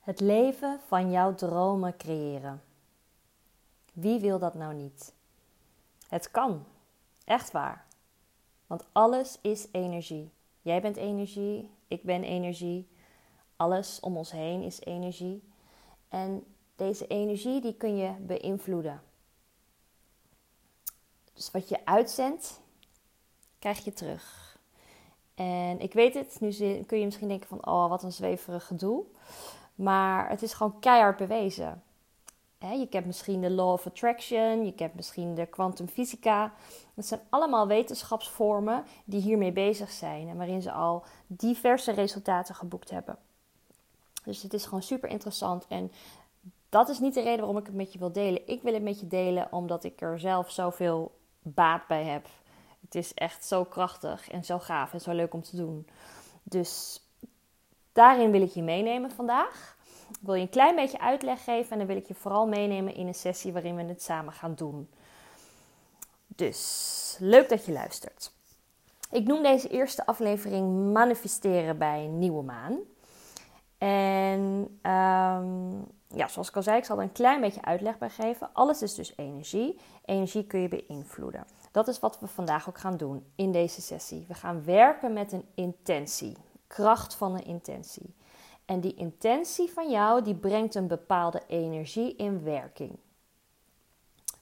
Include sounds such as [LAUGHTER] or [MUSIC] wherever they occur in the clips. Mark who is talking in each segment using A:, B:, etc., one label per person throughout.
A: Het leven van jouw dromen creëren. Wie wil dat nou niet? Het kan. Echt waar. Want alles is energie. Jij bent energie, ik ben energie. Alles om ons heen is energie. En deze energie die kun je beïnvloeden. Dus wat je uitzendt, krijg je terug. En ik weet het, nu kun je misschien denken van, oh wat een zweverig gedoe. Maar het is gewoon keihard bewezen. je kent misschien de Law of Attraction, je kent misschien de kwantumfysica. Dat zijn allemaal wetenschapsvormen die hiermee bezig zijn en waarin ze al diverse resultaten geboekt hebben. Dus het is gewoon super interessant en dat is niet de reden waarom ik het met je wil delen. Ik wil het met je delen omdat ik er zelf zoveel baat bij heb. Het is echt zo krachtig en zo gaaf en zo leuk om te doen. Dus daarin wil ik je meenemen vandaag. Ik wil je een klein beetje uitleg geven en dan wil ik je vooral meenemen in een sessie waarin we het samen gaan doen. Dus leuk dat je luistert. Ik noem deze eerste aflevering manifesteren bij nieuwe maan. En um, ja, zoals ik al zei, ik zal er een klein beetje uitleg bij geven. Alles is dus energie. Energie kun je beïnvloeden. Dat is wat we vandaag ook gaan doen in deze sessie. We gaan werken met een intentie. Kracht van een intentie. En die intentie van jou, die brengt een bepaalde energie in werking.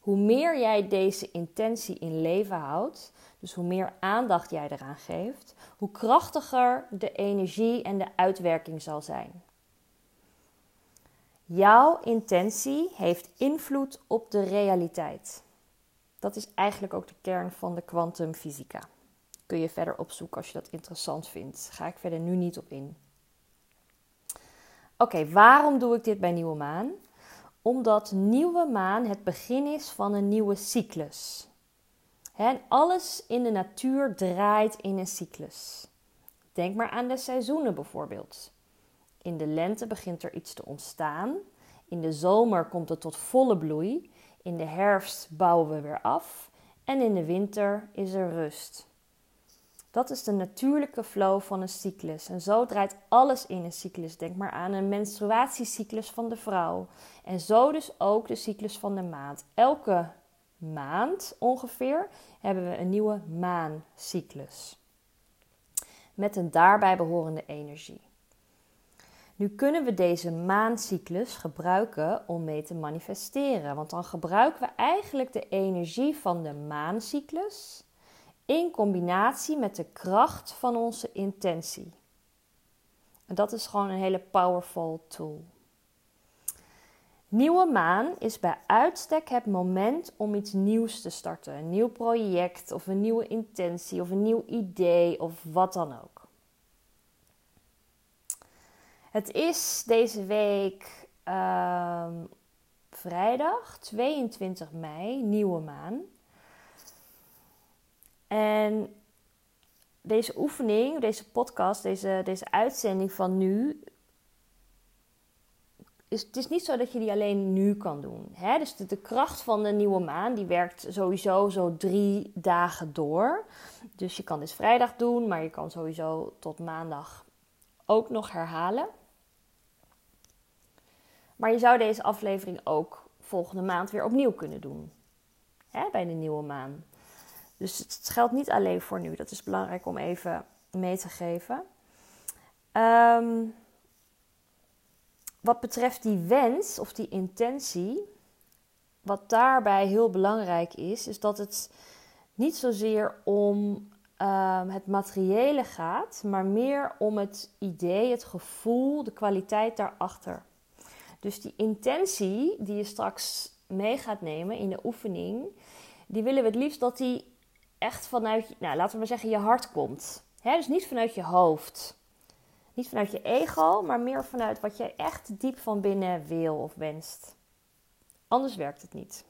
A: Hoe meer jij deze intentie in leven houdt, dus hoe meer aandacht jij eraan geeft, hoe krachtiger de energie en de uitwerking zal zijn. Jouw intentie heeft invloed op de realiteit. Dat is eigenlijk ook de kern van de kwantumfysica. Kun je verder opzoeken als je dat interessant vindt. Ga ik verder nu niet op in. Oké, waarom doe ik dit bij nieuwe maan? Omdat nieuwe maan het begin is van een nieuwe cyclus. Alles in de natuur draait in een cyclus. Denk maar aan de seizoenen bijvoorbeeld. In de lente begint er iets te ontstaan. In de zomer komt het tot volle bloei. In de herfst bouwen we weer af. En in de winter is er rust. Dat is de natuurlijke flow van een cyclus. En zo draait alles in een cyclus. Denk maar aan een menstruatiecyclus van de vrouw. En zo dus ook de cyclus van de maand. Elke maand ongeveer hebben we een nieuwe maancyclus. Met een daarbij behorende energie. Nu kunnen we deze maancyclus gebruiken om mee te manifesteren. Want dan gebruiken we eigenlijk de energie van de maancyclus in combinatie met de kracht van onze intentie. En dat is gewoon een hele powerful tool. Nieuwe maan is bij uitstek het moment om iets nieuws te starten. Een nieuw project of een nieuwe intentie of een nieuw idee of wat dan ook. Het is deze week uh, vrijdag 22 mei, nieuwe maan. En deze oefening, deze podcast, deze, deze uitzending van nu. Is, het is niet zo dat je die alleen nu kan doen. Hè? Dus de, kracht van de nieuwe maan die werkt sowieso zo drie dagen door. Dus je kan dus vrijdag doen, maar je kan sowieso tot maandag ook nog herhalen. Maar je zou deze aflevering ook volgende maand weer opnieuw kunnen doen. Hè, bij de nieuwe maan. Dus het geldt niet alleen voor nu. Dat is belangrijk om even mee te geven. Ehm, wat betreft die wens of die intentie, wat daarbij heel belangrijk is, is dat het niet zozeer om um, het materiële gaat, maar meer om het idee, het gevoel, de kwaliteit daarachter. Dus die intentie die je straks mee gaat nemen in de oefening, die willen we het liefst dat die echt vanuit, nou, laten we maar zeggen, je hart komt. dus niet vanuit je hoofd. Niet vanuit je ego, maar meer vanuit wat jij echt diep van binnen wil of wenst. Anders werkt het niet.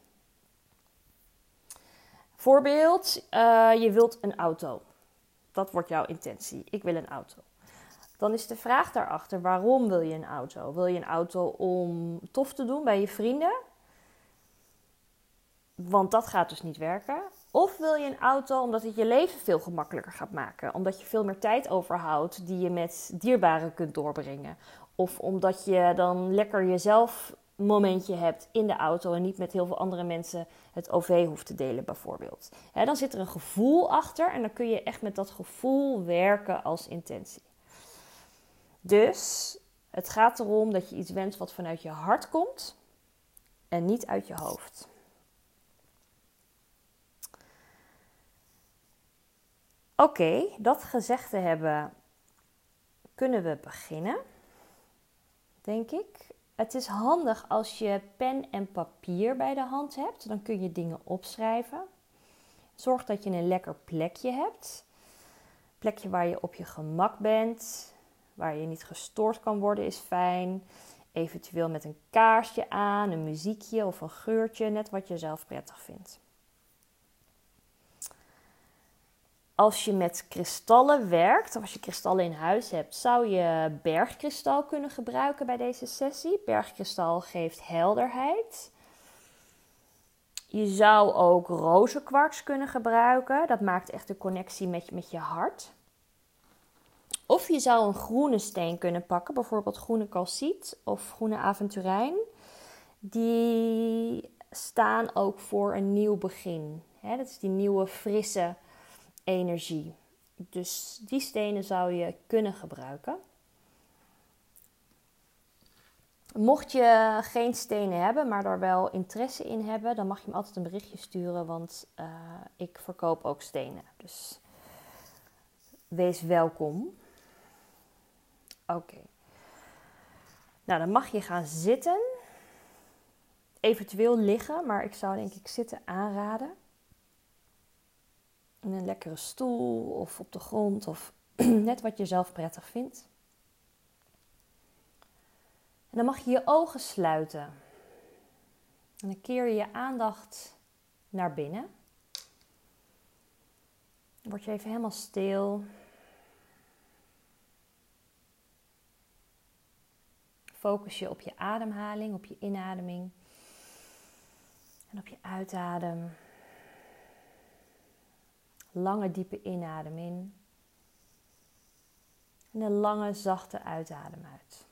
A: Voorbeeld, uh, je wilt een auto. Dat wordt jouw intentie. Ik wil een auto. Dan is de vraag daarachter: waarom wil je een auto? Wil je een auto om tof te doen bij je vrienden? Want dat gaat dus niet werken. Of wil je een auto omdat het je leven veel gemakkelijker gaat maken? Omdat je veel meer tijd overhoudt die je met dierbaren kunt doorbrengen? Of omdat je dan lekker jezelf momentje hebt in de auto en niet met heel veel andere mensen het OV hoeft te delen, bijvoorbeeld. dan zit er een gevoel achter en dan kun je echt met dat gevoel werken als intentie. Dus het gaat erom dat je iets wenst wat vanuit je hart komt en niet uit je hoofd. Oké, dat gezegd te hebben, kunnen we beginnen, denk ik. Het is handig als je pen en papier bij de hand hebt. Dan kun je dingen opschrijven. Zorg dat je een lekker plekje hebt. Plekje waar je op je gemak bent, waar je niet gestoord kan worden, is fijn. Eventueel met een kaarsje aan, een muziekje of een geurtje, net wat je zelf prettig vindt. Als je met kristallen werkt, of als je kristallen in huis hebt, zou je bergkristal kunnen gebruiken bij deze sessie. Bergkristal geeft helderheid. Je zou ook rozenkwarts kunnen gebruiken. Dat maakt echt de connectie met, met je hart. Of je zou een groene steen kunnen pakken, bijvoorbeeld groene calciet of groene aventurijn. Die staan ook voor een nieuw begin. dat is die nieuwe, frisse energie. Dus die stenen zou je kunnen gebruiken. Mocht je geen stenen hebben, maar daar wel interesse in hebben, dan mag je me altijd een berichtje sturen, want uh, ik verkoop ook stenen. Dus wees welkom. Oké. Nou, dan mag je gaan zitten. Eventueel liggen, maar ik zou denk ik zitten aanraden in een lekkere stoel of op de grond of [CLEARS THROAT] net wat je zelf prettig vindt. En dan mag je je ogen sluiten. En dan keer je je aandacht naar binnen. Dan word je even helemaal stil. Focus je op je ademhaling, op je inademing en op je uitadem. Lange diepe inadem in. En een lange zachte uitadem uit.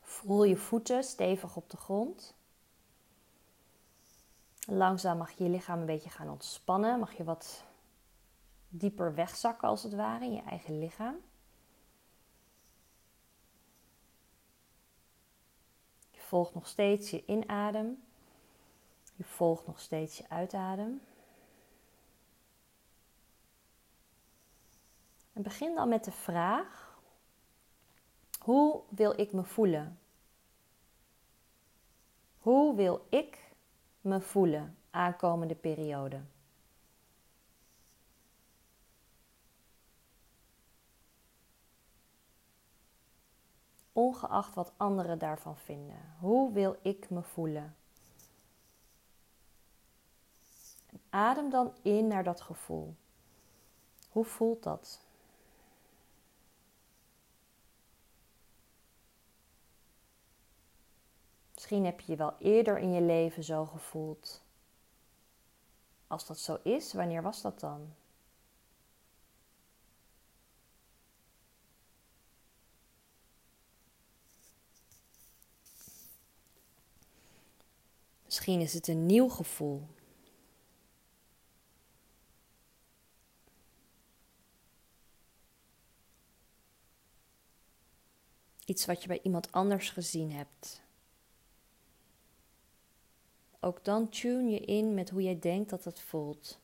A: Voel je voeten stevig op de grond. Langzaam mag je je lichaam een beetje gaan ontspannen. Mag je wat dieper wegzakken als het ware in je eigen lichaam. Je volgt nog steeds je inadem. Je volgt nog steeds je uitadem. En begin dan met de vraag: hoe wil ik me voelen? Hoe wil ik me voelen aankomende periode? Ongeacht wat anderen daarvan vinden. Hoe wil ik me voelen? Adem dan in naar dat gevoel. Hoe voelt dat? Misschien heb je je wel eerder in je leven zo gevoeld. Als dat zo is, wanneer was dat dan? Misschien is het een nieuw gevoel. Iets wat je bij iemand anders gezien hebt. Ook dan tune je in met hoe jij denkt dat het voelt.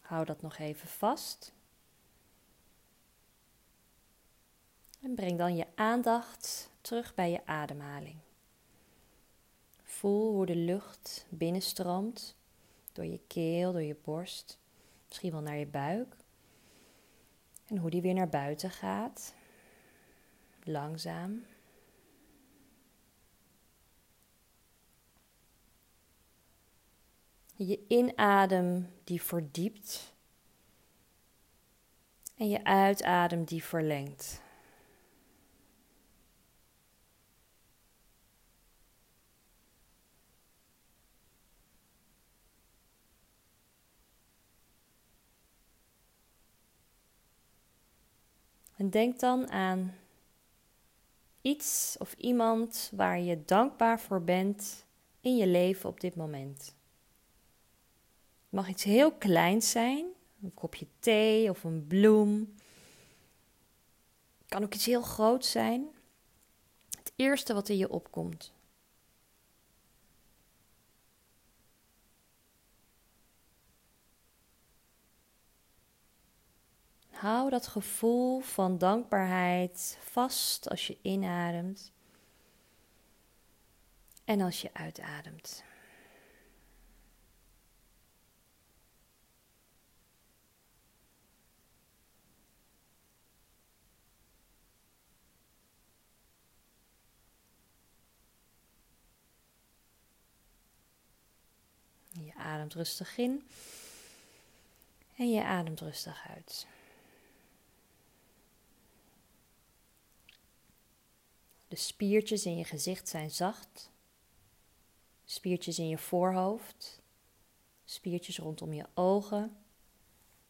A: Hou dat nog even vast. En breng dan je aandacht terug bij je ademhaling. Voel hoe de lucht binnenstroomt door je keel, door je borst, misschien wel naar je buik. En hoe die weer naar buiten gaat. Langzaam. Je inadem die verdiept. En je uitadem die verlengt. En denk dan aan iets of iemand waar je dankbaar voor bent in je leven op dit moment. Het mag iets heel kleins zijn, een kopje thee of een bloem. Het kan ook iets heel groots zijn. Het eerste wat in je opkomt. Hou dat gevoel van dankbaarheid vast als je inademt en als je uitademt. Je ademt rustig in en je ademt rustig uit. Spiertjes in je gezicht zijn zacht. Spiertjes in je voorhoofd. Spiertjes rondom je ogen.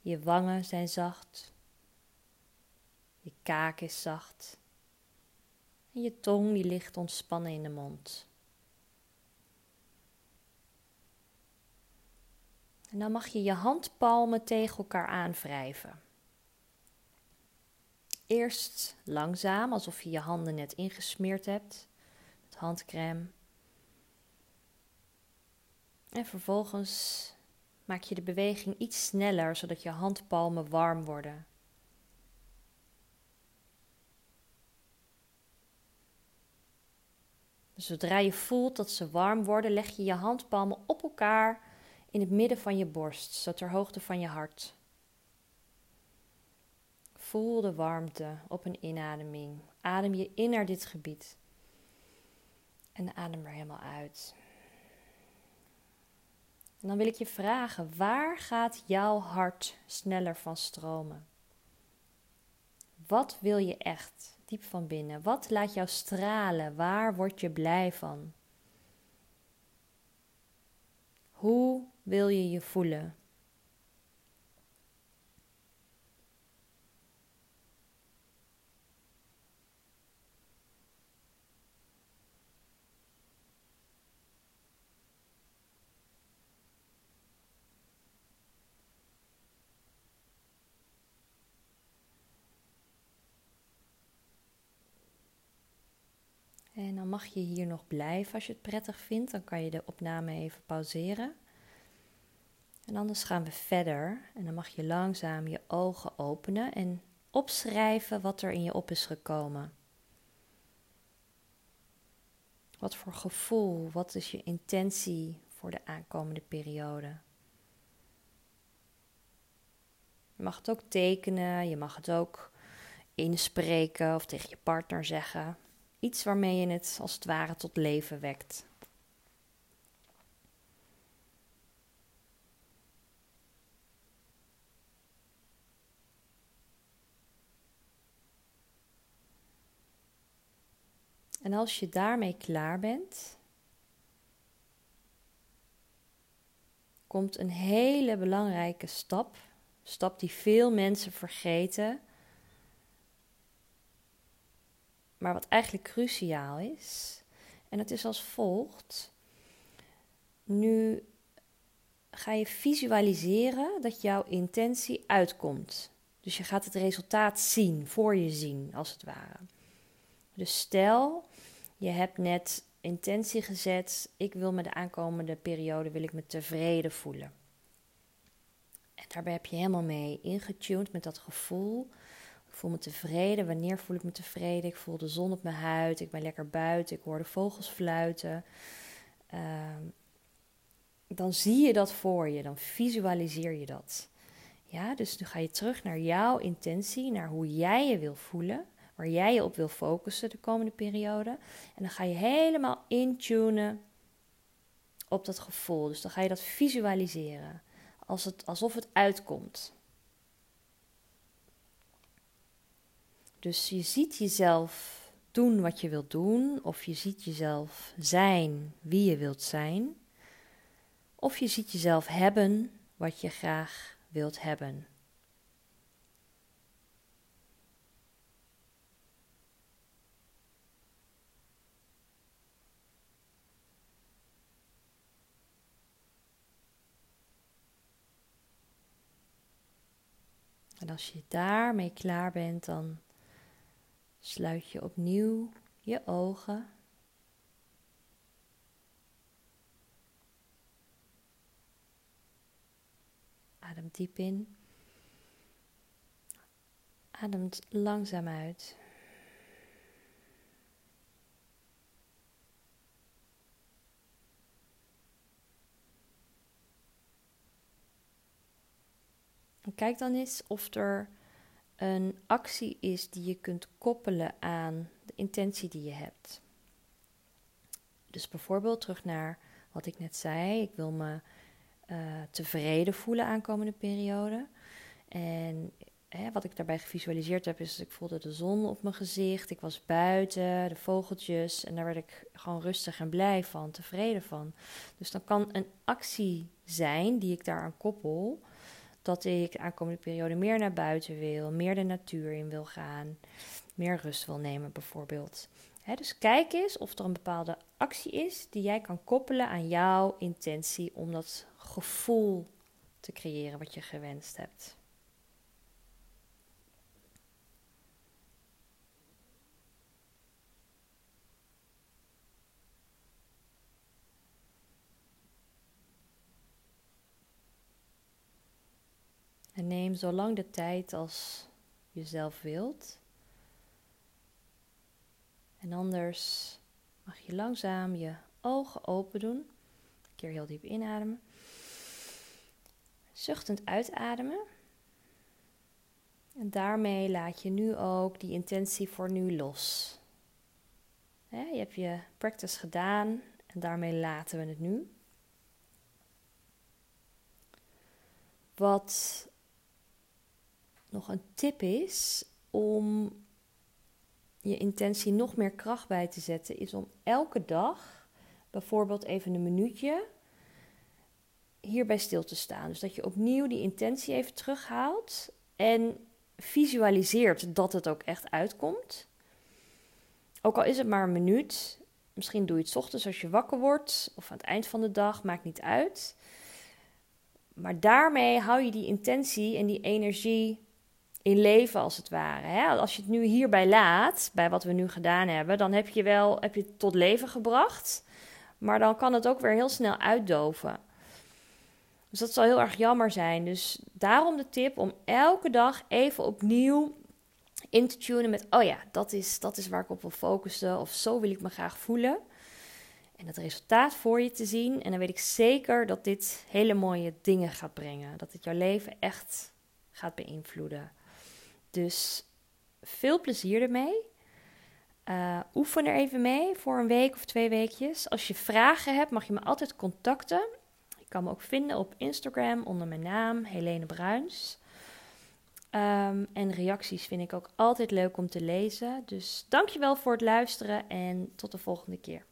A: Je wangen zijn zacht. Je kaak is zacht. En je tong die ligt ontspannen in de mond. En dan mag je je handpalmen tegen elkaar aanwrijven. Eerst langzaam, alsof je je handen net ingesmeerd hebt met handcrème. En vervolgens maak je de beweging iets sneller, zodat je handpalmen warm worden. Zodra je voelt dat ze warm worden, leg je je handpalmen op elkaar in het midden van je borst, zo ter hoogte van je hart. Voel de warmte op een inademing. Adem je in naar dit gebied. En adem er helemaal uit. En dan wil ik je vragen: waar gaat jouw hart sneller van stromen? Wat wil je echt diep van binnen? Wat laat jou stralen? Waar word je blij van? Hoe wil je je voelen? En dan mag je hier nog blijven als je het prettig vindt. Dan kan je de opname even pauzeren. En anders gaan we verder. En dan mag je langzaam je ogen openen en opschrijven wat er in je op is gekomen. Wat voor gevoel, wat is je intentie voor de aankomende periode? Je mag het ook tekenen, je mag het ook inspreken of tegen je partner zeggen. Iets waarmee je het als het ware tot leven wekt. En als je daarmee klaar bent, komt een hele belangrijke stap, stap die veel mensen vergeten, maar wat eigenlijk cruciaal is. En het is als volgt. Nu ga je visualiseren dat jouw intentie uitkomt. Dus je gaat het resultaat zien, voor je zien, als het ware. Dus stel, je hebt net intentie gezet. Ik wil me de aankomende periode wil ik me tevreden voelen. En daarbij heb je helemaal mee ingetuned met dat gevoel. Voel me tevreden. Wanneer voel ik me tevreden? Ik voel de zon op mijn huid. Ik ben lekker buiten. Ik hoor de vogels fluiten. Ehm, dan zie je dat voor je. Dan visualiseer je dat. Ja, dus nu ga je terug naar jouw intentie, naar hoe jij je wil voelen waar jij je op wil focussen de komende periode. En dan ga je helemaal intunen op dat gevoel. Dus dan ga je dat visualiseren. Als het, alsof het uitkomt. Dus je ziet jezelf doen wat je wilt doen, of je ziet jezelf zijn wie je wilt zijn, of je ziet jezelf hebben wat je graag wilt hebben. En als je daarmee klaar bent, dan sluit je opnieuw je ogen. Adem diep in. Ademt langzaam uit. kijk dan eens of er een actie is die je kunt koppelen aan de intentie die je hebt. Dus bijvoorbeeld terug naar wat ik net zei. Ik wil me uh, tevreden voelen aankomende periode. En hè, wat ik daarbij gevisualiseerd heb, is dat ik voelde de zon op mijn gezicht. Ik was buiten, de vogeltjes. En daar werd ik gewoon rustig en blij van, tevreden van. Dus dan kan een actie zijn die ik daaraan koppel dat ik de aankomende periode meer naar buiten wil, meer de natuur in wil gaan, meer rust wil nemen bijvoorbeeld. dus kijk eens of er een bepaalde actie is die jij kan koppelen aan jouw intentie om dat gevoel te creëren wat je gewenst hebt. En neem de tijd als je zelf wilt. En anders mag je langzaam je ogen open doen. Een keer heel diep inademen. Zuchtend uitademen. En daarmee laat je nu ook die intentie voor nu los. je hebt je practice gedaan en daarmee laten we het nu. Wat nog een tip is om je intentie nog meer kracht bij te zetten, is om elke dag bijvoorbeeld even een minuutje hierbij stil te staan. Dus dat je opnieuw die intentie even terughaalt en visualiseert dat het ook echt uitkomt. Ook al is het maar een minuut, misschien doe je het ochtends als je wakker wordt of aan het eind van de dag, maakt niet uit. Maar daarmee hou je die intentie en die energie in leven als het ware. Hè? Als je het nu hierbij laat, bij wat we nu gedaan hebben, dan heb je wel heb je het tot leven gebracht. Maar dan kan het ook weer heel snel uitdoven. Dus dat zal heel erg jammer zijn. Dus daarom de tip om elke dag even opnieuw in te tunen met: oh ja, dat is, dat is waar ik op wil focussen. Of zo wil ik me graag voelen. En het resultaat voor je te zien. En dan weet ik zeker dat dit hele mooie dingen gaat brengen. Dat het jouw leven echt gaat beïnvloeden. Dus veel plezier ermee. Uh, oefen er even mee voor een week of twee weekjes. Als je vragen hebt, mag je me altijd contacten. Je kan me ook vinden op Instagram onder mijn naam, Helene Bruins. Ehm, en reacties vind ik ook altijd leuk om te lezen. Dus dankjewel voor het luisteren en tot de volgende keer.